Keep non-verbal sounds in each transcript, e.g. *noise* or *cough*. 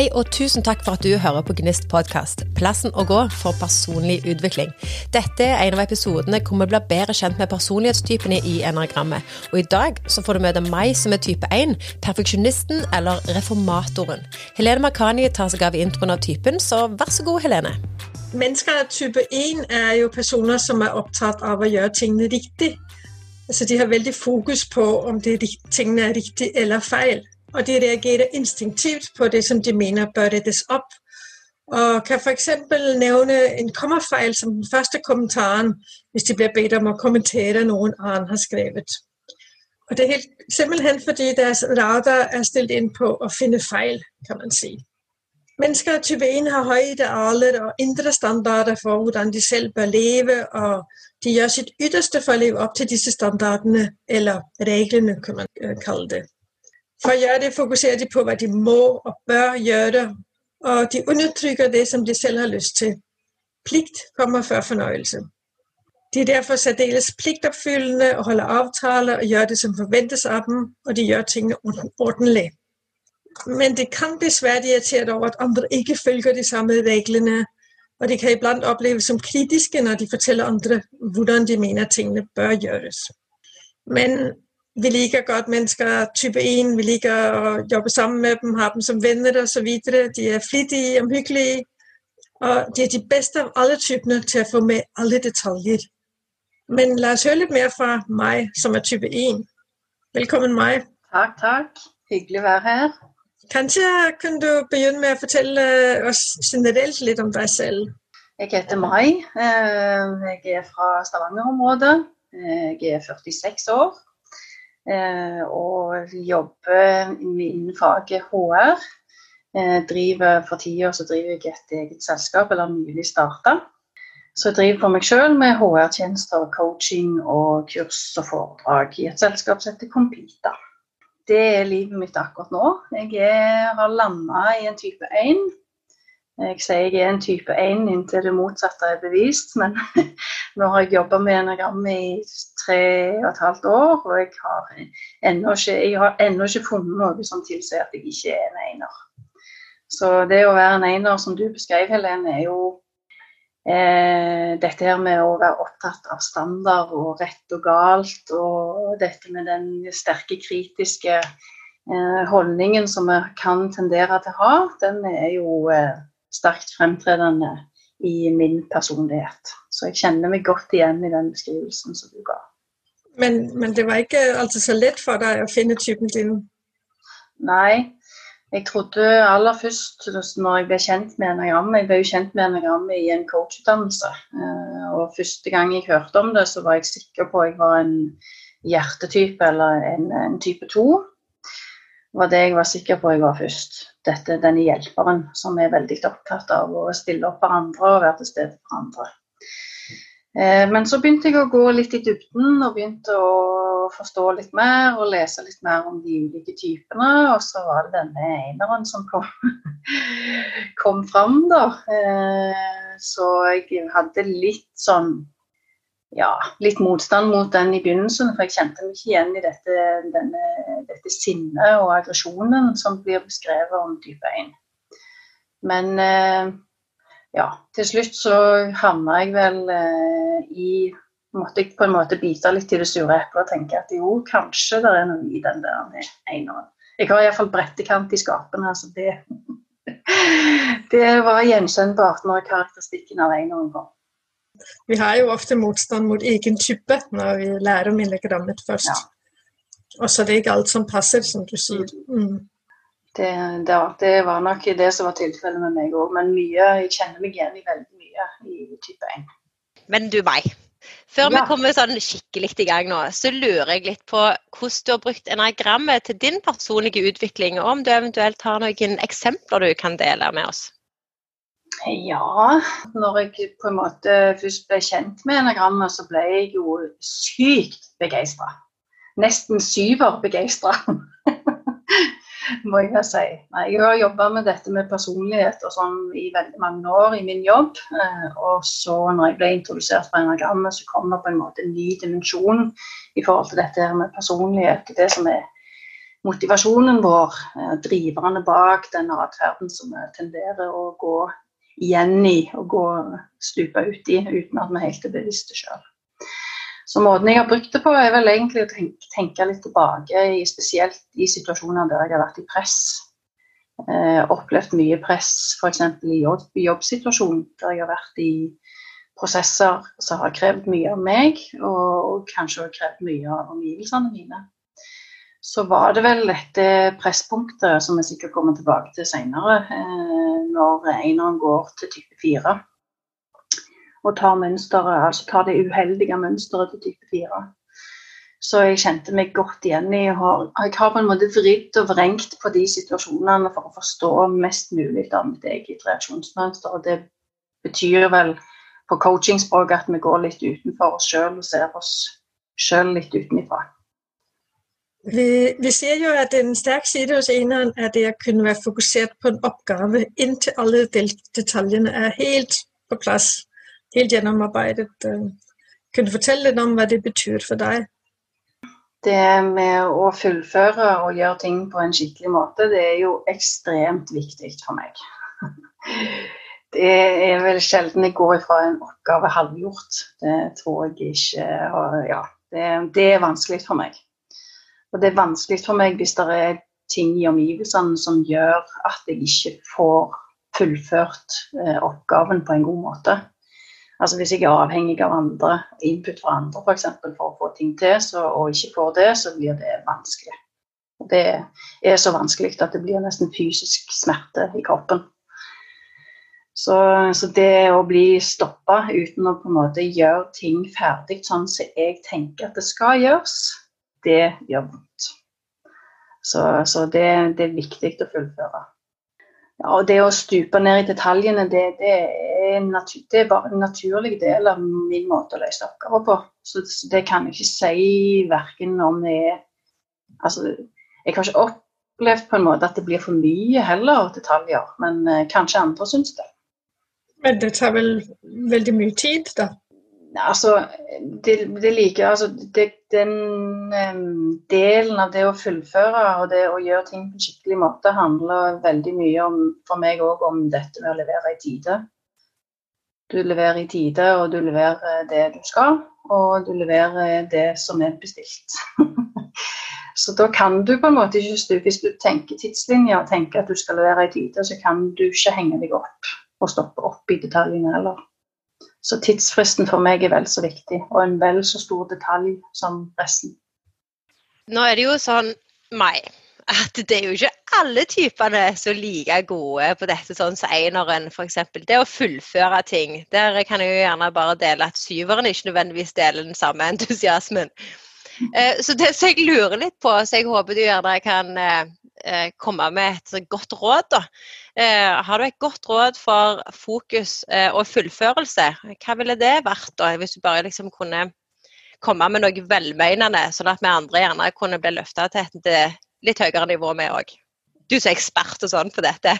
Hei og tusen takk for at du hører på Gnist podkast, plassen å gå for personlig utvikling. Dette er en av episodene hvor vi blir bedre kjent med personlighetstypene i enagrammet. Og i dag så får du møte meg som er type 1, perfeksjonisten eller reformatoren. Helene Makani tar seg av introen av typen, så vær så god, Helene. Mennesker type 1 er jo personer som er opptatt av å gjøre tingene riktig. Altså, de har veldig fokus på om tingene er riktig eller feil og de reagerer instinktivt på det som de mener bør rettes opp. Og kan f.eks. nevne en kommafeil som den første kommentaren hvis de blir bedt om å kommentere noen annen har skrevet. Og Det er helt simpelthen fordi deres radar er stilt inn på å finne feil, kan man si. Mennesker type 1 har høye idealer og indre standarder for hvordan de selv bør leve, og de gjør sitt ytterste for å leve opp til disse standardene, eller reglene, kan man øh, kalle det. For det fokuserer de på hva de må og bør gjøre, og de undertrykker det som de selv har lyst til. Plikt kommer før fornøyelse. De er derfor særdeles pliktoppfyllende og holder avtaler og gjør det som forventes av dem, og de gjør tingene ordentlig. Men det kan bli svært irritert over at andre ikke følger de samme reglene, og de kan iblant oppleves som kritiske når de forteller andre hvordan de mener tingene bør gjøres. Men vi liker godt mennesker type 1, vi liker å jobbe sammen med dem, ha dem som venner osv. De er flittige, omhyggelige. Og de er de beste av alle typene til å få med alle detaljer. Men la oss høre litt mer fra meg, som er type 1. Velkommen, meg. Takk, takk. Hyggelig å være her. Kanskje kunne du begynne med å fortelle oss generelt litt om deg selv? Jeg heter Mai. Eh, jeg er fra Stavanger-området. Eh, jeg er 46 år. Eh, og jobber innen faget HR. Eh, driver For tida driver jeg et eget selskap, eller nylig starta. Så jeg driver for meg sjøl med HR-tjenester, coaching og kurs og foredrag i et selskap som heter Compita. Det er livet mitt akkurat nå. Jeg er, har landa i en type 1 jeg sier jeg er en type 1 inntil det motsatte er bevist, men *laughs* nå har jeg jobba med enagram i tre og et halvt år, og jeg har ennå ikke, ikke, funnet noe som tilsier at jeg ikke er en einer. Så det å være en einer, som du beskrev, Helene, er jo eh, dette her med å være opptatt av standard og rett og galt, og dette med den sterke kritiske eh, holdningen som vi kan tendere til å ha, den er jo eh, sterkt fremtredende i min personlighet. Så jeg kjenner meg godt igjen i den beskrivelsen som du ga. Men, men det var ikke alltid så lett for deg å finne typen din? Nei. Jeg trodde aller først når jeg ble kjent med enagrammet Jeg ble jo kjent med enagrammet i en coachutdannelse. Eh, og første gang jeg hørte om det, så var jeg sikker på at jeg var en hjertetype eller en, en type 2 var det jeg var sikker på jeg var først. Dette, denne hjelperen som er veldig opptatt av å stille opp for andre og være til stede for andre. Eh, men så begynte jeg å gå litt i dybden og begynte å forstå litt mer og lese litt mer om de ulike typene. Og så var det denne eineren som kom, *laughs* kom fram, da. Eh, så jeg hadde litt sånn ja, litt motstand mot den i begynnelsen, for jeg kjente meg ikke igjen i dette, denne, dette sinnet og aggresjonen som blir beskrevet om type 1. Men eh, ja, til slutt så havna jeg vel eh, i Måtte jeg på en måte bite litt i det sure eplet og tenke at jo, kanskje det er noe i den der eneren. Jeg har iallfall brettekant i skapene, så det *laughs* Det var gjenkjennbart når karakteristikken av eneren kom. Vi har jo ofte motstand mot egen type når vi lærer om enagrammet først. Ja. Og så det er ikke alt som passer, som du sier. Mm. Det, det, det, var nok det som var tilfellet med meg òg, men mye, jeg kjenner meg igjen i veldig mye i type 1. Men du meg, før ja. vi kommer sånn skikkelig i gang nå, så lurer jeg litt på hvordan du har brukt enagrammet til din personlige utvikling, og om du eventuelt har noen eksempler du kan dele med oss? Ja, når jeg på en måte først ble kjent med enagrammet, så ble jeg jo sykt begeistra. Nesten syver begeistra, *laughs* må jeg si. Nei, jeg har jobba med dette med personlighet og sånn i veldig mange år i min jobb. Eh, og så når jeg ble introdusert for enagrammet, så kom det på en måte en ny dimensjon i forhold til dette med personlighet. Det som er motivasjonen vår, eh, driverne bak den atferden som vi tenderer å gå igjen i og gå stupe ut i uten at vi helt er bevisste sjøl. Så måten jeg har brukt det på, er vel egentlig å tenke, tenke litt tilbake, i, spesielt i situasjoner der jeg har vært i press. Eh, opplevd mye press f.eks. i jobb, jobbsituasjonen, der jeg har vært i prosesser som har krevd mye av meg, og, og kanskje også krevd mye av omgivelsene mine. Så var det vel dette presspunktet som vi sikkert kommer tilbake til senere, eh, når eneren går til type 4 og tar mønsteret, altså tar det uheldige mønsteret til type 4. Så jeg kjente meg godt igjen i Jeg har på en måte vridd og vrengt på de situasjonene for å forstå mest mulig av mitt eget reaksjonsmønster. Og det betyr vel på coachingspråk at vi går litt utenfor oss sjøl og ser oss sjøl litt utenfra. Vi, vi, ser jo at en sterk side hos eneren er det å kunne være fokusert på en oppgave inntil alle detaljene er helt på plass helt gjennomarbeidet. Øh, kunne du fortelle litt om hva det betyr for deg? Det med å fullføre og gjøre ting på en skikkelig måte, det er jo ekstremt viktig for meg. *laughs* Det er vel sjelden jeg går ifra en oppgave halvgjort. Det tror jeg ikke Ja, det, det er vanskelig for meg. Og det er vanskelig for meg hvis det er ting i omgivelsene som gjør at jeg ikke får fullført eh, oppgaven på en god måte. Altså Hvis jeg er avhengig av andre, input fra andre f.eks. For, for å få ting til, så, og ikke får det, så blir det vanskelig. Det er så vanskelig at det blir nesten fysisk smerte i kroppen. Så, så det å bli stoppa uten å på en måte gjøre ting ferdig sånn som jeg tenker at det skal gjøres, det gjør vondt. Så, så det, det, er viktig å fullføre. Ja, og det å stupe ned i detaljene, det, det, er, natur, det, er, bare en naturlig del av min måte å løse oppgaver på. Så det kan jeg ikke si verken om det er Altså, jeg har ikke opplevd på en måte at det blir for mye heller detaljer, men eh, kanskje andre syns det. Men det tar vel veldig mye tid, da? Altså, det, det like, altså det, den um, delen av det å fullføre og det å gjøre ting på en skikkelig måte handler veldig mye om, for meg òg om dette med å levere i tide. Du leverer i tide, og du leverer det du skal, og du leverer det som er bestilt. *laughs* så da kan du på en måte ikke Hvis du tenker tidslinjer og tenker at du skal levere i tide, så kan du ikke henge deg opp og stoppe opp i detaljene heller. Så tidsfristen for meg er vel så viktig, og en vel så stor detalj som resten. Nå er det jo sånn, Mai, at det er jo ikke alle typene som er like gode på dette, sånn som eineren f.eks. Det å fullføre ting. Der kan jeg jo gjerne bare dele at syveren ikke nødvendigvis deler den samme entusiasmen. Eh, så det som jeg lurer litt på, så jeg håper du gjerne kan eh, eh, komme med et godt råd. da. Eh, har du et godt råd for fokus eh, og fullførelse? Hva ville det vært da, hvis du bare liksom kunne komme med noe velmenende, sånn at vi andre gjerne kunne bli løfta til et litt høyere nivå, vi òg? Du som er ekspert og sånn på dette.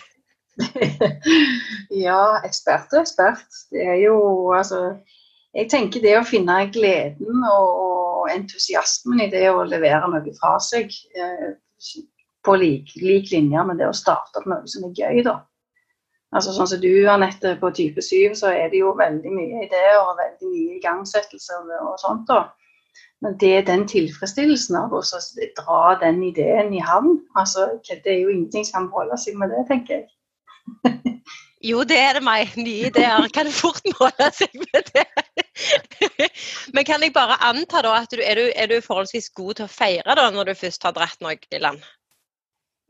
*laughs* ja, ekspert og ekspert. Det er jo altså Jeg tenker det å finne gleden og entusiasmen i det å levere noe fra seg eh, på lik, lik linje med det å starte opp noe som er gøy, da. Altså Sånn som du, Anette, på type 7, så er det jo veldig mye ideer og veldig mye igangsettelser og sånt. da. Men det er den tilfredsstillelsen av å dra den ideen i havn. altså Det er jo ingenting som kan måle seg med det, tenker jeg. *laughs* Jo, det er det meg. Nye ideer kan fort måle seg med det. *laughs* Men kan jeg bare anta da at du er, du, er du forholdsvis god til å feire da, når du først har dratt noe i land?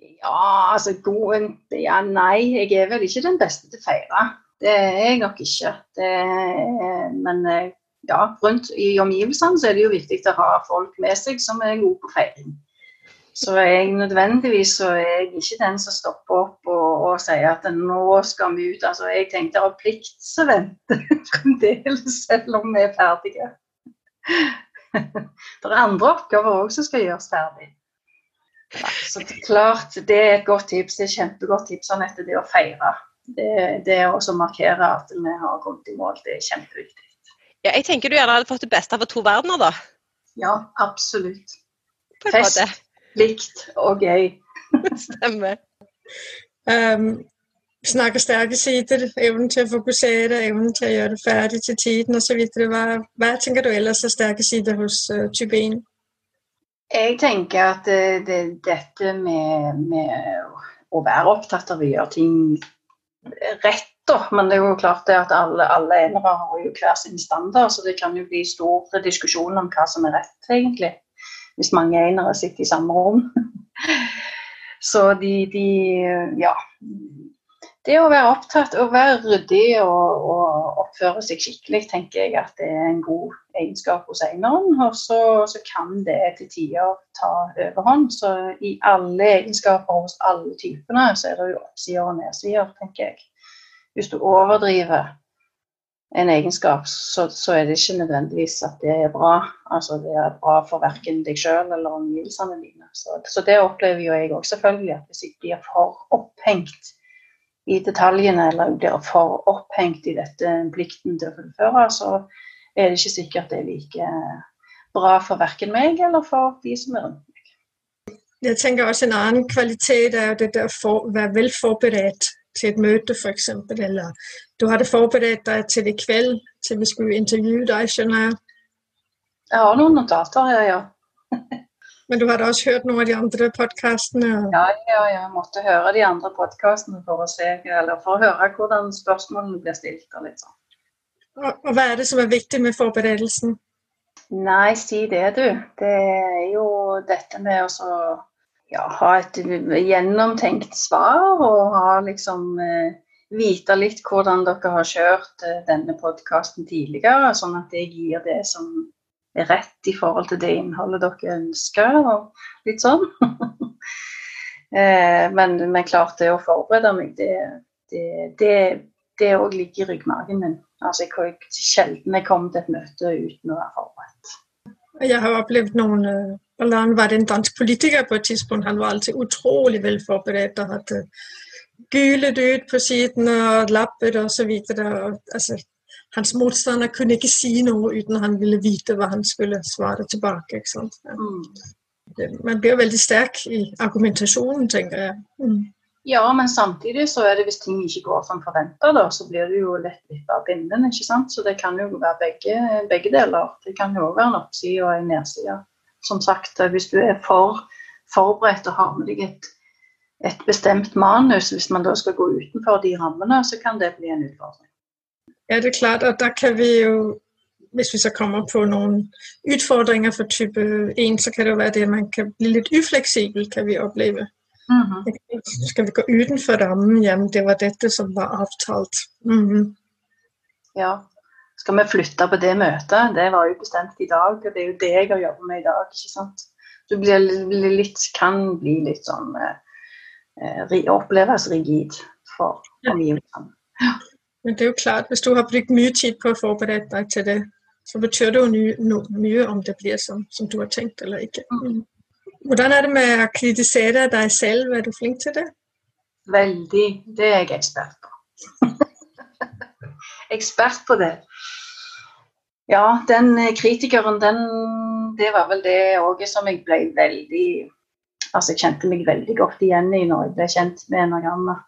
Ja, altså god ja, Nei, jeg er vel ikke den beste til å feire. Det er jeg nok ikke. Det, men eh, ja, rundt i omgivelsene så er det jo viktig å ha folk med seg som er gode på feiring. Så jeg nødvendigvis så er jeg ikke den som stopper opp og, og sier at nå skal vi ut. Altså, jeg tenkte av plikt *laughs* fremdeles, selv om vi er ferdige. *laughs* Det er andre oppgaver òg som skal gjøres ferdig. Så det, klart, det er et godt tips. Det er et kjempegodt tips Anette, det å feire. Det, det å markere at vi har kommet i mål, det er kjempeviktig. Ja, jeg tenker du gjerne hadde fått det beste av to verdener, da? Ja, absolutt. Fest, Likt og gøy. *laughs* Stemmer. Um, snakker sterke sider, evnen til å fokusere, evnen til å gjøre det ferdig til tiden osv. Hva, hva tenker du ellers er sterke sider hos uh, type 1? Jeg tenker at det, det, dette med, med, å være opptatt av å gjøre ting rett, da. Men det er jo klart det at alle, alle enere har jo hver sin standard, så det kan jo bli store diskusjoner om hva som er rett, egentlig. Hvis mange enere sitter i samme rom. *laughs* Så de, de Ja. Det å være opptatt, og være ryddig og, og oppføre seg skikkelig, tenker jeg at det er en god egenskap hos eneren. Og så, så kan det til tider ta overhånd. Så i alle egenskaper hos alle typene så er det jo oppsider og nedsider, tenker jeg. Hvis du overdriver en egenskap, så, så, er det ikke nødvendigvis at det er bra. Altså det er bra for verken deg sjøl eller omgivelsene dine. Så, så, det opplever jo jeg òg, selvfølgelig. At hvis jeg blir for opphengt i detaljene eller blir for opphengt i dette plikten til å fullføre, så er det ikke sikkert det er like bra for verken meg eller for de som er rundt meg. Jeg tenker også En annen kvalitet er det der å være vel forberedt til et møte, f.eks. Eller du hadde forberedt deg til i kveld, til vi skulle intervjue deg, skjønner jeg? Jeg har noen notater, ja, ja. *laughs* Men du hadde også hørt noen av de andre podkastene? Ja, ja, jeg måtte høre de andre podkastene for for å høre hvordan spørsmålene blir stilt. og litt sånn. Og, og hva er det som er viktig med forberedelsen? Nei, si det, du. Det er jo dette med å ja, ha et gjennomtenkt svar og ha liksom eh, vite litt hvordan dere har kjørt eh, denne podkasten tidligere, sånn at jeg gir det som rett i forhold til det innholdet dere ønsker, og litt sånn. *laughs* eh, men, men, klart, det å forberede meg, det det òg ligger i ryggmargen min. Altså, jeg, sjelden jeg kommer til et møte uten å være forberedt. Jeg har opplevd noen han Blant var en dansk politiker på et tidspunkt. Han var alltid utrolig vel forberedt og hadde gylet ut på sidene og lappet osv. Altså, hans motstander kunne ikke si noe uten han ville vite hva han skulle svare tilbake. Mm. Man blir veldig sterk i argumentasjonen, tenker jeg. Mm. Ja, men samtidig så er det hvis ting ikke går som forventa, så blir det jo lett litt av pinnen. ikke sant? Så det kan jo være begge, begge deler. Det kan jo være en oppside og en nedside som sagt, hvis du er for forberedt og har med deg et, et bestemt manus, hvis man da skal gå utenfor de rammene, så kan det bli en utfordring. Ja, det er klart, og da kan vi jo hvis vi så kommer på noen utfordringer for type 1, så kan det jo være det at man kan bli litt ufleksibel, kan vi oppleve. Mm -hmm. Skal vi gå utenfor rammen? Jamen, det var dette som var avtalt. Mm -hmm. Ja, skal vi flytte på det møtet? Det var jo bestemt i dag, og det er jo det jeg har jobbet med i dag. ikke sant? Du blir litt, kan bli litt sånn eh, Oppleves rigid for omgivelsene. Ja. Men det er jo klart, hvis du har brukt mye tid på å forberede deg til det, så betyr det jo ny, no, mye om det blir som, som, du har tenkt eller ikke. Mm. Hvordan er det med å kritisere deg selv? Er du flink til det? Veldig. Det er jeg ekspert på. *laughs* ekspert på det. Ja, den eh, kritikeren, den Det var vel det òg som jeg ble veldig Altså, jeg kjente meg veldig godt igjen i når jeg ble kjent med enagrammet.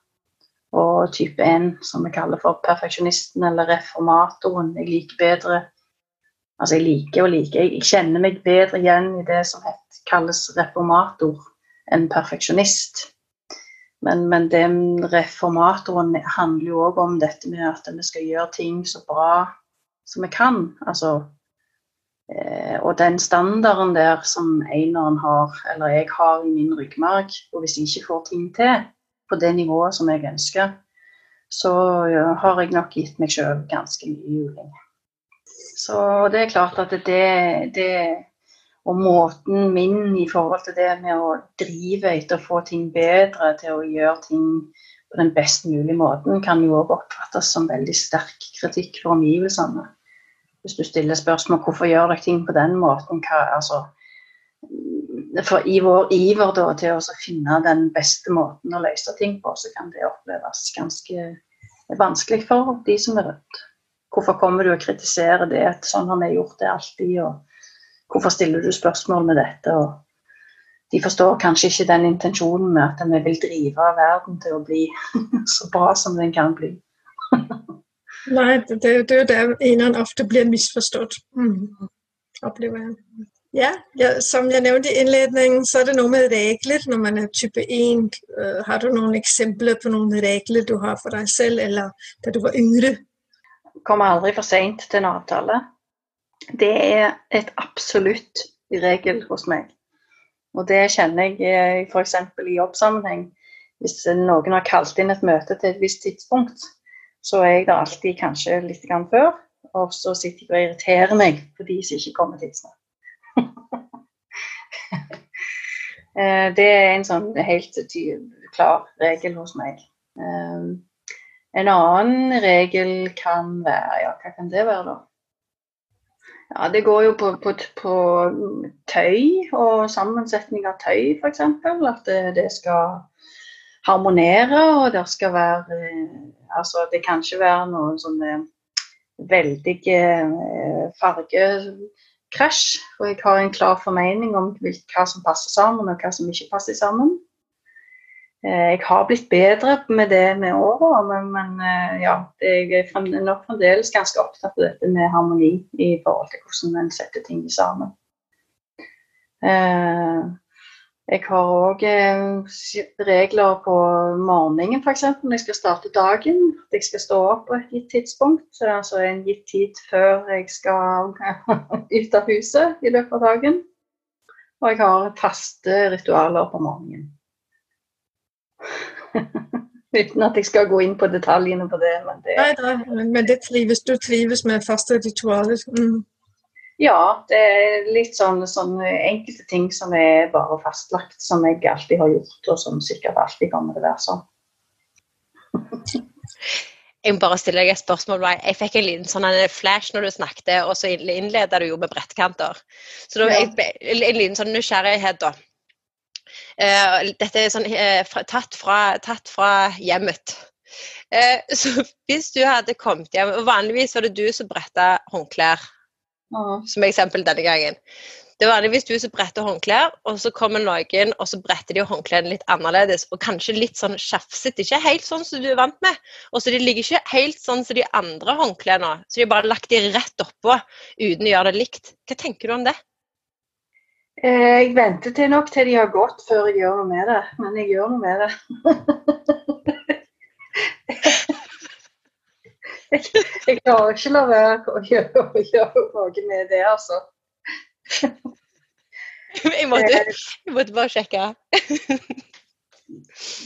Og type 1, som vi kaller for perfeksjonisten eller reformatoren. Jeg liker bedre Altså, jeg liker og liker Jeg kjenner meg bedre igjen i det som het, kalles reformator, enn perfeksjonist. Men, men den reformatoren handler jo òg om dette med at vi skal gjøre ting så bra som vi kan. Altså, eh, og den standarden der som eneren har, eller jeg har i min ryggmarg, og hvis jeg ikke får ting til på det nivået som jeg ønsker, så har jeg nok gitt meg sjøl ganske mye juling. Så det er klart at det, det og måten min i forhold til det med å drive etter å få ting bedre, til å gjøre ting på den best mulige måten, kan jo òg oppfattes som veldig sterk kritikk for omgivelsene. Hvis du stiller spørsmål hvorfor gjør dere ting på den måten, hva, altså, for I vår iver da, til å finne den beste måten å løse ting på, så kan det oppleves ganske vanskelig for de som er rundt. Hvorfor kommer du og kritiserer det? at Sånn har vi gjort det alltid. og Hvorfor stiller du spørsmål med dette? og de forstår kanskje ikke den intensjonen med at vi vil drive verden til å bli *laughs* så bra som den kan bli. Nei, det, det er jo der eneren ofte blir misforstått. Mm. Opplever jeg. Ja, ja, som jeg nevnte i innledningen, så er det noe med regler når man er type 1. Uh, øh, har du noen eksempler på noen regler du har for deg selv, eller da du var yngre? Kommer aldri for seint til en avtale. Det er et absolutt regel hos meg. Og det kjenner jeg f.eks. i jobbsammenheng. Hvis noen har kalt inn et møte til et visst tidspunkt, så er jeg der alltid kanskje litt før. Og så sitter jeg og irriterer meg på de som ikke kommer tidsnok. Det er en sånn helt klar regel hos meg. Eh, en annen regel kan være Ja, hva kan det være, da? Ja, Det går jo på, på, på tøy og sammensetning av tøy, f.eks. At det, det, skal harmonere, og det skal være eh, Altså, det kan ikke være noen sånne veldige farger krasj. Og jeg har en klar formening om hva som passer sammen, og hva som ikke passer sammen. Eh, jeg har blitt bedre med det med åra, men, men, eh, ja, jeg er nok fremdeles ganske opptatt av dette med harmoni i forhold til hvordan en setter ting sammen. Eh, jeg har òg eh, regler på morgenen f.eks. når jeg skal starte dagen. At jeg skal stå opp på et gitt tidspunkt. Altså en gitt tid før jeg skal *laughs* ut av huset i løpet av dagen. Og jeg har faste ritualer på morgenen. *laughs* Uten at jeg skal gå inn på detaljene på det. Men det, nei, da, men det trives, du trives med faste ritualer? Mm. Ja, det er litt sånn, sånn, enkelte ting som er bare fastlagt, som jeg alltid har gjort, og som sikkert alltid kommer til å være sånn. Jeg må bare stille deg et spørsmål. Jeg fikk en liten sånn flash når du snakket, og så innleda du jo med brettkanter. Så da, jeg, en liten sånn nysgjerrighet, da. Uh, dette er sånn, uh, tatt, fra, tatt, fra, hjemmet. Uh, så hvis du hadde kommet hjem, og vanligvis var det du som bretta håndklær som eksempel denne gangen. Det er vanligvis du som bretter håndklær, og så kommer noen og så bretter de håndklærne litt annerledes. Og kanskje litt sånn sjafsete. Ikke helt sånn som du er vant med. Og så de ligger ikke helt sånn som de andre håndklærne. Så de har bare lagt de rett oppå uten å gjøre det likt. Hva tenker du om det? Eh, jeg venter til nok til de har gått før jeg gjør noe med det. Men jeg gjør noe med det. *laughs* jeg, jeg klarer ikke la være å gjøre, å gjøre noe med det, altså. Jeg måtte, eh, jeg måtte bare sjekke.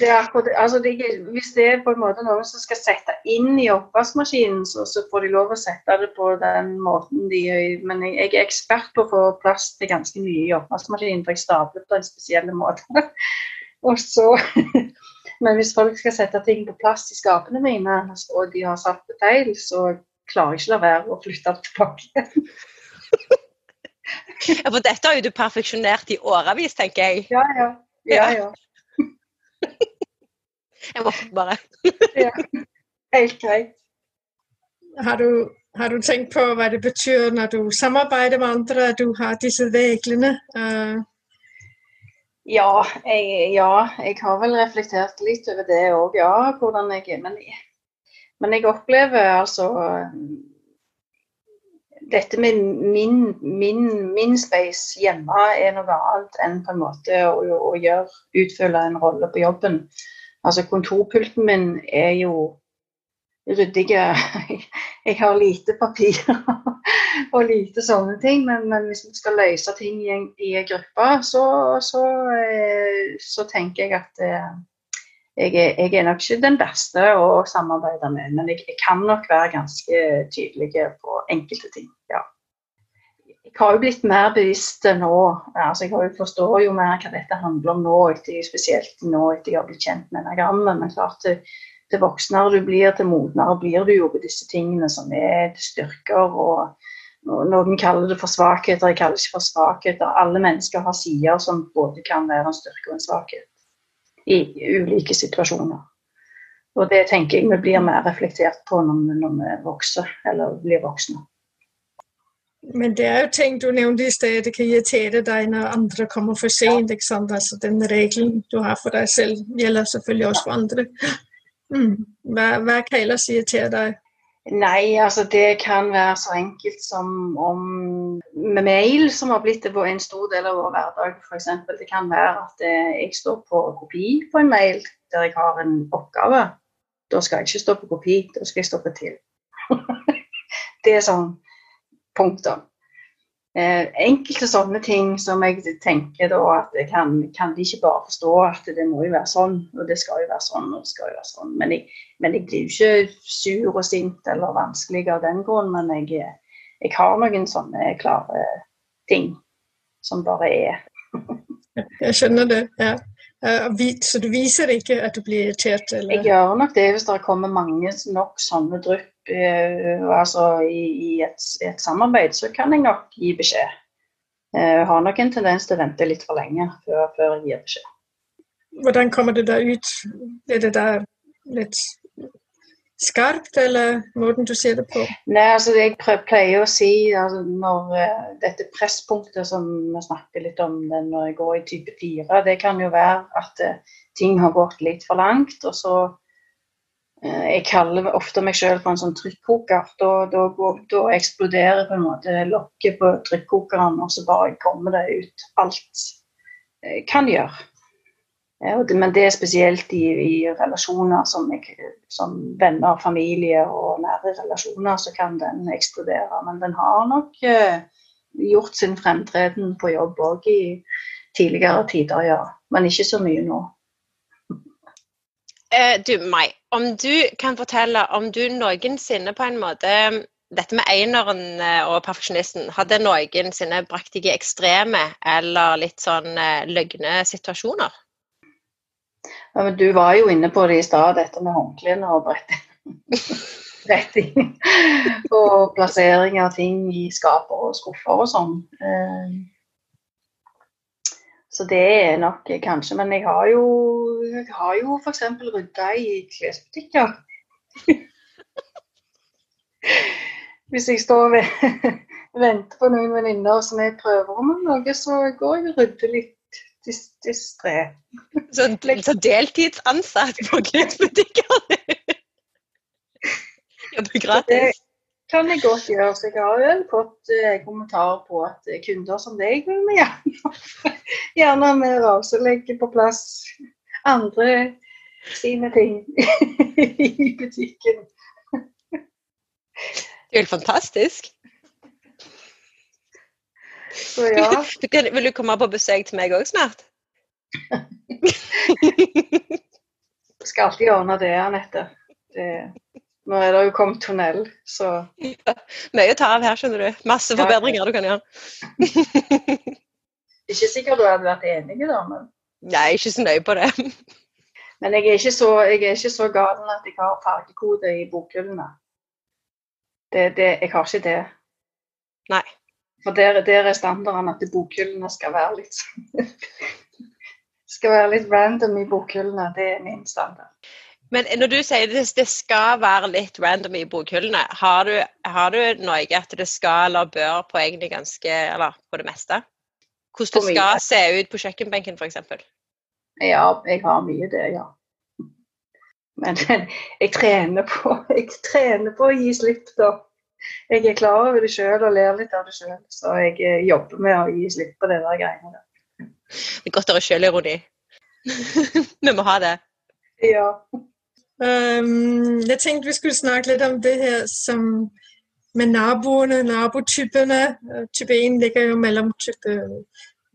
Det akkurat, altså det, hvis det er på en måte noen som skal sette inn i oppvaskmaskinen, så, så, får de lov å sette det på den måten de gjør. Men jeg, jeg, er ekspert på å få plass til ganske mye i oppvaskmaskinen, for jeg stabler på en spesiell måte. *laughs* Og så men hvis folk skal sette ting på plass i skapene mine, og de har satt det feil, så klarer jeg ikke la være å flytte det tilbake. *laughs* ja, for dette har jo du perfeksjonert i årevis, tenker jeg. Ja, ja. ja, ja. *laughs* jeg måtte bare *laughs* ja. Helt greit. Har du, har du, tenkt på hva det betyr når du samarbeider med andre, at du har disse reglene? Uh, ja jeg, ja, jeg har vel reflektert litt over det òg, ja. Hvordan jeg men, men jeg opplever altså Dette med min, min, min, space hjemme er noe annet enn på en måte å, å gjøre, utfylle en rolle på jobben. Altså Kontorpulten min er jo ryddig. *laughs* Jeg har lite papir og lite sånne ting. Men, men hvis vi skal løse ting i en, i en gruppe, så, så, eh, så, tenker jeg at eh, jeg jeg er, nok ikke den beste å samarbeide med. Men jeg, jeg kan nok være ganske tydelig på enkelte ting. ja. Jeg har jo blitt mer bevisst nå. altså Jeg forstår jo mer hva dette handler om nå, spesielt nå etter jeg har blitt kjent med enagrammet. Men klart til, til voksnere du blir, til modnere blir du jo på disse tingene som er styrker. og Noen kaller det for svakheter, jeg kaller det ikke for svakheter. Alle mennesker har sider som både kan være en styrke og en svakhet i ulike situasjoner. Og det tenker jeg vi blir mer reflektert på når vi, når vi vokser, eller blir voksne. Men det er jo ting du nevnte i sted, det kan irritere deg når andre kommer for sent. ikke sant? Altså Den regelen du har for deg selv, gjelder selvfølgelig også for andre. Mm. Hva, hva kan ellers irritere deg? Nei, altså det kan være så enkelt som om med mail, som har blitt en stor del av vår hverdag f.eks. Det kan være at eh, jeg står på kopi på en mail der jeg har en oppgave. Da skal jeg ikke stå på kopi, da skal jeg stå på til. *laughs* det er sånn punkter. Eh, enkelte sånne ting som jeg tenker da at kan, kan de ikke bare forstå at det må jo være sånn, og det skal jo være sånn, og det skal jo være sånn. Men jeg, men jeg blir jo ikke sur og sint eller vanskelig av den grunn, men jeg, jeg har noen sånne klare ting som bare er. *laughs* jeg skjønner det, ja. Så du viser ikke at du blir irritert? Eller? Jeg gjør nok det hvis det kommer mange nok sånne drypp altså i, i et, et, samarbeid, så kan jeg nok gi beskjed. Uh, jeg har nok en tendens til å vente litt for lenge før, før jeg gir beskjed. Hvordan kommer det da ut? Er det da litt skarpt, eller måten du ser det på? Nei, altså Jeg pleier å si altså, når uh, dette presspunktet som vi snakker litt om når jeg går i type 4, det kan jo være at ting har gått litt for langt, og så Eh, jeg kaller ofte meg selv for en sånn trykkoker. Da, da, da, eksploderer på en måte lokket på trykkokeren, og så bare kommer det ut alt jeg kan gjøre. Men det er spesielt i, i relasjoner som, jeg, som, venner, familie og nære relasjoner, så kan den eksplodere. Men den har nok eh, gjort sin fremtreden på jobb òg i tidligere tider, ja. Men ikke så mye nå. Eh, du, Mai, om du kan fortelle om du noensinne på en måte Dette med eineren eh, og perfeksjonisten, hadde noensinne brakt deg i ekstreme eller litt sånn eh, løgne situasjoner? Ja, men du var jo inne på det i stad, dette med håndklærne og *laughs* bretting. og plassering av ting i skaper og skuffer og sånn. Så det er nok kanskje Men jeg har jo, jeg har jo f.eks. rydda i klesbutikker. *laughs* Hvis jeg står og *laughs* venter på noen venninner som jeg prøver om noe, så går jeg og rydder litt distré. Så, så deltidsansatt på *laughs* klesbutikker? Jobber gratis? Kan jeg godt gjøre. Så jeg har jo fått eh, kommentarer på at eh, kunder som deg vil vi gjerne, *laughs* gjerne av. Så legge på plass andre sine ting *laughs* i butikken. Det er helt fantastisk. Så ja. *laughs* Vil du komme på besøk til meg òg snart? Skal alltid ordne det, Anette. Det nå er det jo kommet tunnel, så ja, Mye å ta av her, skjønner du. Masse forbedringer du kan gjøre. *laughs* ikke sikkert du hadde vært enig, da, men Nei, ikke så nøye på det. men jeg er ikke så, jeg er ikke så gal at jeg har fargekode i bokhyllene. Det, det, jeg har ikke det. Nei. For der, der er standarden at bokhyllene skal være litt *laughs* skal være litt random i bokhyllene. Det er min standard. Men når du sier det, det skal være litt random i bokhyllene, har du, har du noe at det skal eller bør på egentlig ganske Eller på det meste? Hvordan det skal se ut på kjøkkenbenken, f.eks.? Ja, jeg har mye det, ja. Men *laughs* jeg trener på, jeg trener på å gi slipp, da. Jeg er klar over det sjøl og ler litt av det sjøl, så jeg eh, jobber med å gi slipp på det der greiene Det er godt å ha sjølironi. *laughs* Vi må ha det. Ja. Um, jeg tenkte vi skulle snakke litt om det her som med naboene, nabotypene. Øh, type 1 ligger jo mellom type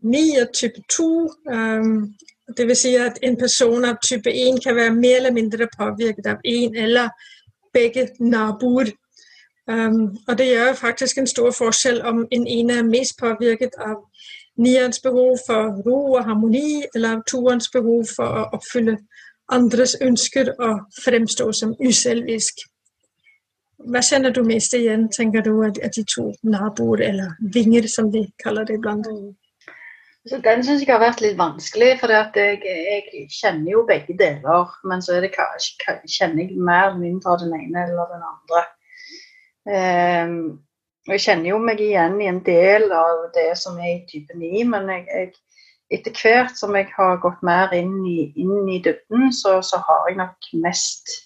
9 og type 2. Um, det vil si at en person av type 1 kan være mer eller mindre påvirket av en eller begge naboer. Um, og det gjør faktisk en stor forskjell om en ene er mest påvirket av nierens behov for ro og harmoni, eller av toerens behov for å oppfylle andres ønsker å fremstå som uselvisk. Hva kjenner du mest igjen, tenker du, av de to naboer, eller vinger, som de kaller det iblant? Så den syns jeg har vært litt vanskelig, for jeg, jeg, kjenner jo begge deler. Men så det, kjenner jeg mer eller mindre av den ene eller den andre. Um, og jeg kjenner jo meg igjen i en del av det som er i type 9, men jeg, jeg, etter hvert som jeg har gått mer inn i, inn i dybden, så, så, har jeg nok mest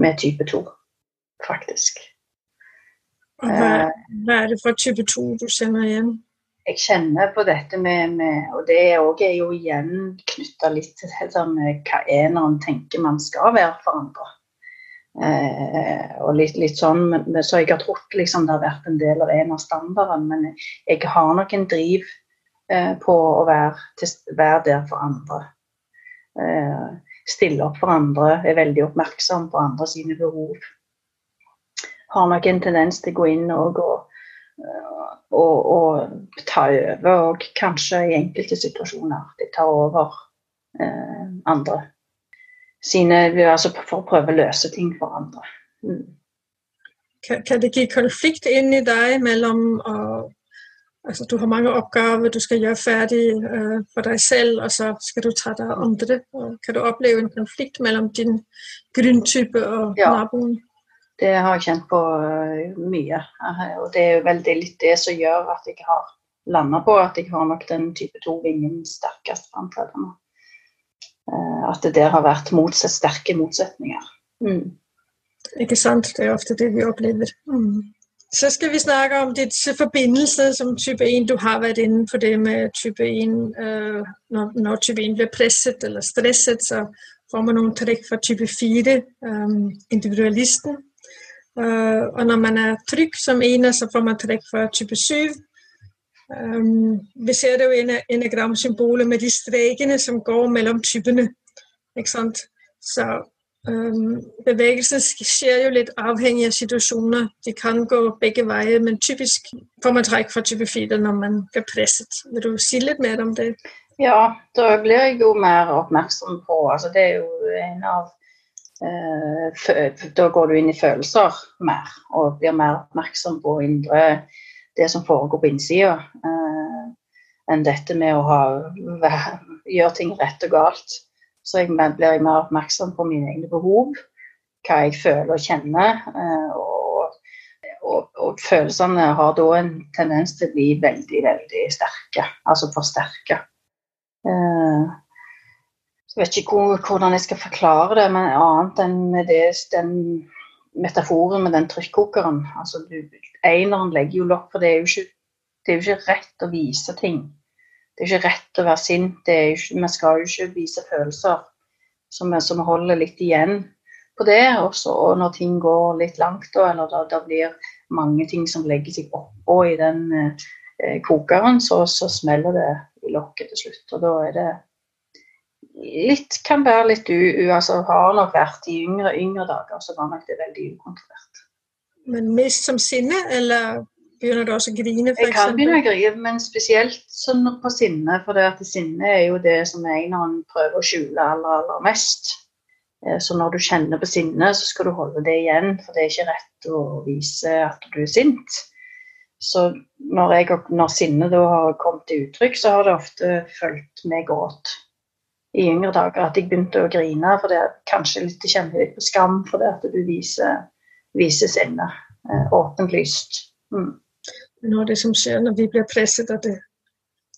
med type 2, faktisk. Hva, hva, er det for type 2 du kjenner igjen? Jeg kjenner på dette med, med Og det er jo igjen knytta litt til det hva eneren tenker man skal være for andre. Eh, og litt, litt, sånn, Så jeg har trodd liksom, det har vært en del av en av standardene, men jeg har nok en driv eh, på å være, til, være, der for andre. Eh, stille opp for andre, er veldig oppmerksom på andre sine behov. Har nok en tendens til å gå inn og, og, og, og ta over, og kanskje i enkelte situasjoner de tar over eh, andre sine altså For å prøve å løse ting for andre. Mm. Kan, det gi konflikt inni deg mellom å Altså, du har mange oppgaver du skal gjøre ferdig uh, for deg selv, og så skal du ta deg av andre. Og kan du oppleve en konflikt mellom din grunntype og ja. naboen? Det har jeg kjent på uh, mye. Og det er veldig litt det som gjør at jeg har landa på at jeg har nok den type to-vingen sterkest framtredende. Eh, at det der har vært motsatt, sterke motsetninger. Mm. Ikke sant. Det er ofte det vi opplever. Mm. Så skal vi snakke om disse forbindelser som type 1. Du har vært innenfor det med type 1. Uh, når, type 1 blir presset eller stresset, så får man noen trekk fra type 4, um, individualisten. Uh, og når man er trygg som ener, så får man trekk fra type 7, Um, vi ser det jo enagramsymbolet med de strekene som går mellom typene. Ikke sant? Så bevegelsen skjer jo litt avhengig av situasjoner. De kan gå begge veier, men typisk får man trekk fra type 4 når man blir presset. Vil du si litt mer om det? Ja, da blir jeg jo mer oppmerksom på altså Det er jo en av uh, Da går du inn i følelser mer og blir mer oppmerksom på indre det som foregår på innsida, eh, enn dette med å ha, gjøre ting rett og galt. Så jeg blir jeg mer oppmerksom på mine egne behov, hva jeg føler og kjenner. Eh, og, og, og følelsene har da en tendens til å bli veldig, veldig sterke. Altså forsterka. Eh, jeg vet ikke hvordan jeg skal forklare det, men annet enn med det, den metaforen med den trykkokeren. Altså, du, Eineren legger jo lokk, for det er jo, ikke, det er jo ikke rett å vise ting. Det er ikke rett å være sint. Ikke, vi skal jo ikke vise følelser. Så vi, så vi holder litt igjen på det. Også, og når ting går litt langt, eller da, da blir mange ting som legger seg oppå i den eh, kokeren, så, så, smeller det i lokket til slutt. Og da er det litt, kan være litt u... u altså har nok vært i yngre, yngre dager, så var nok det veldig ukontrollert. Men mest som sinne, eller begynner du også å grine? For jeg kan begynne å grine, men spesielt sånn på sinne. For det at sinne er jo det som eneren prøver å skjule aller, aller mest. Eh, så når du kjenner på sinne, så skal du holde det igjen, for det er ikke rett å vise at du er sint. Så når, jeg, når sinnet har kommet til uttrykk, så har det ofte fulgt med gråt i yngre dager. At jeg begynte å grine, for det er kanskje litt, kjenner litt på skam for det at du viser viser sinne åpent lyst. Mm. Noe av det som skjer når vi blir presset, at det,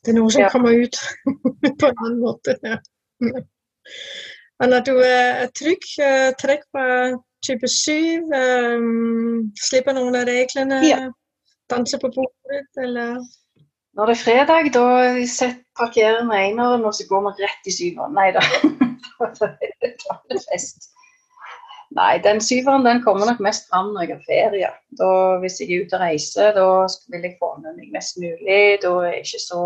det er noe som ja. kommer ut *laughs* på en annen måte. Ja. Men når du er trygg, eh, trekk på type 7, um, eh, slipper noen av reglene, ja. danser på bordet, eller Når det er fredag, da parkerer vi eneren, og så går vi rett i syveren. Nei da. *laughs* da er det fest. Nei, den syveren den kommer nok mest fram når jeg har ferie. Da, hvis jeg er ute og reiser, da vil jeg få med meg mest mulig. Da er jeg ikke så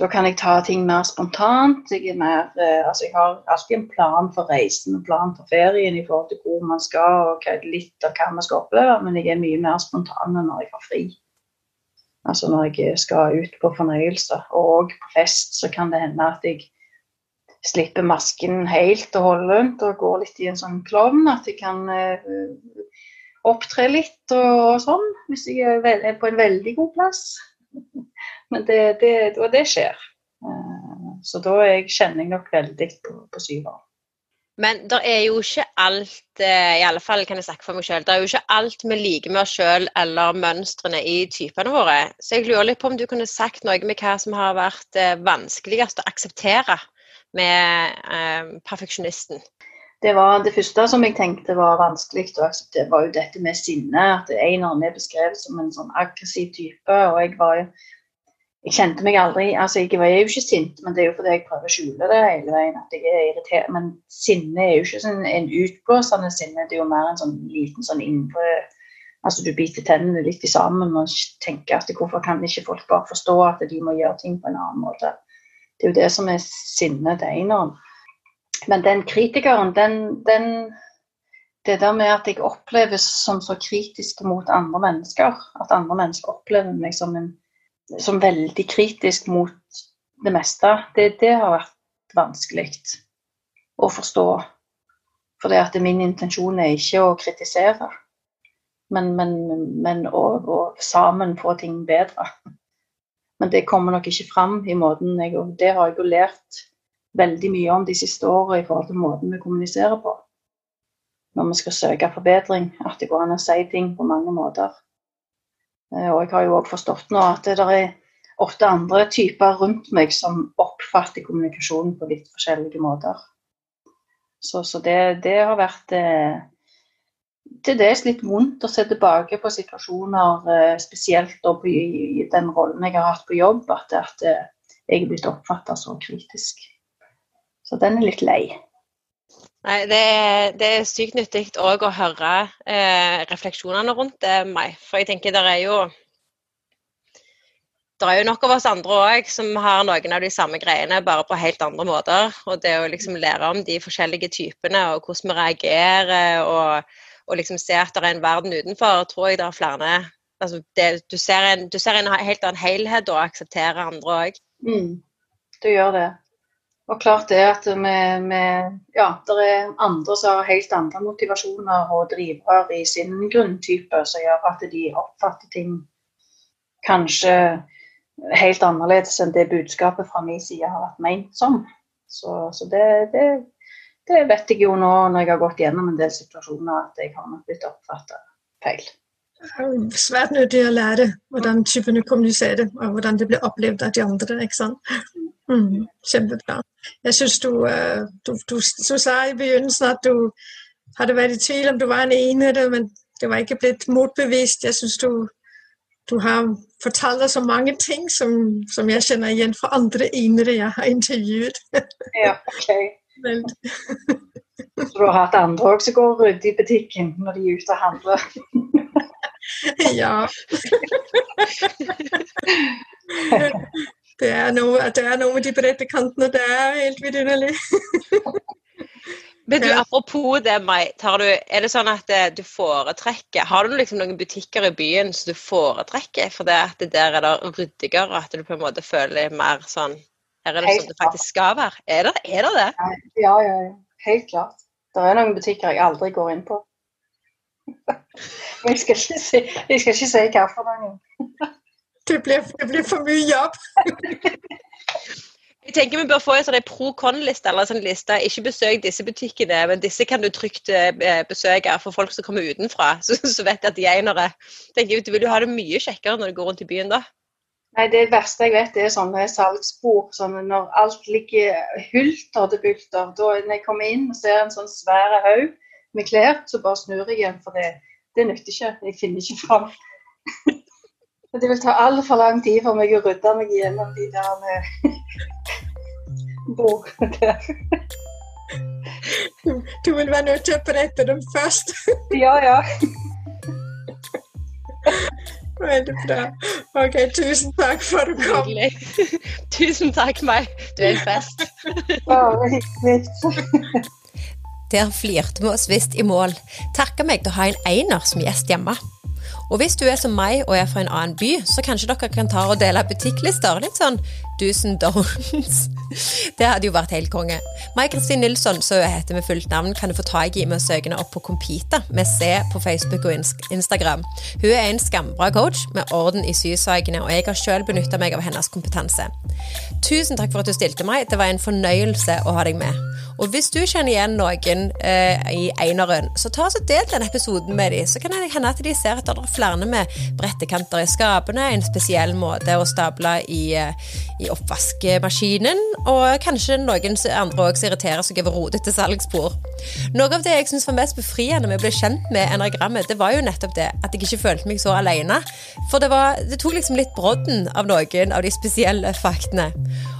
Da kan jeg ta ting mer spontant. Jeg, mer, eh, altså jeg har alltid en plan for reisen og plan for ferien i forhold til hvor man skal og litt av hva man skal oppleve, men jeg er mye mer spontan når jeg har fri. Altså når jeg skal ut på fornøyelse. Og på fest så kan det hende at jeg slipper masken helt og holdent og går litt i en sånn klovn. At jeg kan uh, opptre litt og, og, sånn, hvis jeg er, på en veldig god plass. *laughs* Men det, det, og det skjer. Uh, så da kjenner jeg nok veldig på, på syveren. Men det er jo ikke alt eh, i alle fall kan jeg snakke for meg selv, det er jo ikke alt vi liker med oss sjøl eller mønstrene i typene våre. Så jeg lurer litt på om du kunne sagt noe med hva som har vært eh, vanskeligst å akseptere med eh, perfeksjonisten. Det, var, det første som jeg tenkte var vanskelig akseptere, var jo dette med sinne. At Einar er beskrevet som en sånn aggressiv type. og jeg var jo jeg kjente meg aldri altså Jeg var jo ikke sint, men det er jo fordi jeg prøver å skjule det hele veien. at jeg er irritert. Men sinne er jo ikke sånn en utblåsende sinne, det er jo mer en sånn liten sånn indre Altså du biter tennene litt sammen og tenker at hvorfor kan ikke folk bare forstå at de må gjøre ting på en annen måte. Det er jo det som er sinnet til eineren. Men den kritikeren, den, den Det der med at jeg oppleves som så kritisk mot andre mennesker, at andre mennesker opplever meg som en som veldig kritisk mot det meste, det, det har vært vanskelig å forstå. For det at min intensjon er ikke å kritisere, men, men, men å, å, sammen få ting bedre. Men det kommer nok ikke fram i måten jeg Og det har jeg jo lært veldig mye om de siste årene i forhold til måten vi kommuniserer på. Når vi skal søke forbedring, at det går an å si ting på mange måter. Eh, og jeg har jo òg forstått nå at det er ofte andre typer rundt meg som oppfatter kommunikasjonen på litt forskjellige måter. Så, så det, det, har vært eh, til dels litt vondt å se tilbake på situasjoner, eh, spesielt i, den rollen jeg har hatt på jobb, at, at jeg er blitt oppfatta så kritisk. Så den er litt lei. Nei, det er, det er sykt nyttig òg å høre eh, refleksjonene rundt det, meg. For jeg tenker det er jo det er jo nok av oss andre òg som har noen av de samme greiene, bare på helt andre måter. Og det å liksom lære om de forskjellige typene og hvordan vi reagerer, og, og liksom se at det er en verden utenfor, tror jeg det er flere altså det, du, ser en, du, ser en, helt annen helhet og aksepterer andre òg. Mm, du gjør det. Og klart det at vi, vi, ja, det er andre som har helt andre motivasjoner og driver i sin grunntype, som gjør at de oppfatter ting kanskje helt annerledes enn det budskapet fra min side har vært ment som. Så, så det, det, det, vet jeg jo nå når jeg har gått gjennom en del situasjoner, at jeg har nok blitt oppfatta feil. Svært nyttig å lære hvordan typene kommuniserer, og hvordan det blir opplevd av de andre. ikke sant? Mm, kjempebra. Jeg syns du, øh, du, du, du, sa i begynnelsen at du hadde vært i tvil om du var en enere, men det var ikke blitt motbevist. Jeg syns du, du, har fortalt deg så mange ting som, som, jeg kjenner igjen fra andre enere jeg har intervjuet. ja, ok. Så du har hatt andre òg som går ryddig i butikken når de er ute og handler? ja. Det er noe, det er noe med de brede kantene. Det er helt vidunderlig. Men du, Apropos det, Mai, du, er det sånn at eh, du foretrekker Har du liksom noen butikker i byen som du foretrekker for det at det der er det ryddigere, at du på en måte føler mer sånn Her er det som det faktisk skal være? Er det er det? det? Ja, ja, ja. Helt klart. Det er noen butikker jeg aldri går inn på. Men *laughs* jeg skal ikke si, jeg skal ikke si hvilke noen. *laughs* Det blir, det blir for mye jobb. *laughs* Jeg tenker Vi bør få en sånn pro-con-liste. eller en sånn liste. Ikke besøk disse butikkene, men disse kan du trygt eh, besøke for folk som kommer utenfra. Så, så vet jeg at de er enere. Du vil jo ha det mye kjekkere når du går rundt i byen da? Nei, Det verste jeg vet, er sånne salgsbord. Sånne når alt ligger hulter til bulter. Da når jeg kommer inn og ser en sånn svær haug med klær, så bare snur jeg igjen. For det, det nytter ikke. Jeg finner ikke fram. *laughs* Det vil ta altfor lang tid for meg å rydde meg gjennom de der eh, *laughs* bordene der. Du, du, vil være nødt til å brette dem først. *laughs* ja, ja. Veldig bra. Ok, tusen takk for at du kom. tusen takk, meg. Du er en fest. Hyggelig. Der flirte vi oss visst i mål. Takker meg til å ha en einer som gjest hjemme. Og hvis du er som meg og er fra en annen by, så kanskje dere kan ta og dele butikklister. Litt sånn do's and. Det hadde jo vært helt konge. Mai-Kristin Nilsson, som hun heter med fullt navn, kan du få tak i med å søke opp på Compita med C på Facebook og Instagram. Hun er en skambra coach med orden i sysakene, og jeg har sjøl benytta meg av hennes kompetanse. Tusen takk for at du stilte meg. Det var en fornøyelse å ha deg med. Og hvis du kjenner igjen noen eh, i Einarøen, så ta og del den episoden med dem. Så kan det hende at de ser at det er flere med brettekanter i skapene, en spesiell måte å stable i, eh, i oppvaskmaskinen, og kanskje noen andre òg irriterer seg over rodete salgsbord. Noe av det jeg syns var mest befriende med å bli kjent med enagrammet, det var jo nettopp det at jeg ikke følte meg så alene. For det, var, det tok liksom litt brodden av noen av de spesielle faktene.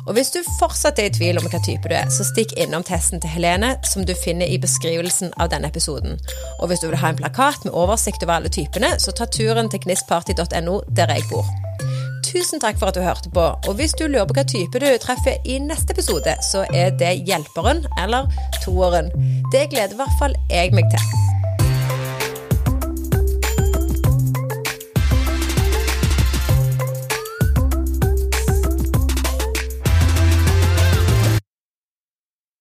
Og hvis du fortsatt er i tvil om hva type du er, så stikk innom testen til Helene, som du finner i beskrivelsen av denne episoden. Og hvis du vil ha en plakat med oversikt over alle typene, så ta turen til gnistparty.no, der jeg bor. Tusen takk for at du hørte på, og hvis du lurer på hva type du treffer i neste episode, så er det hjelperen eller toeren. Det gleder i hvert fall jeg meg til.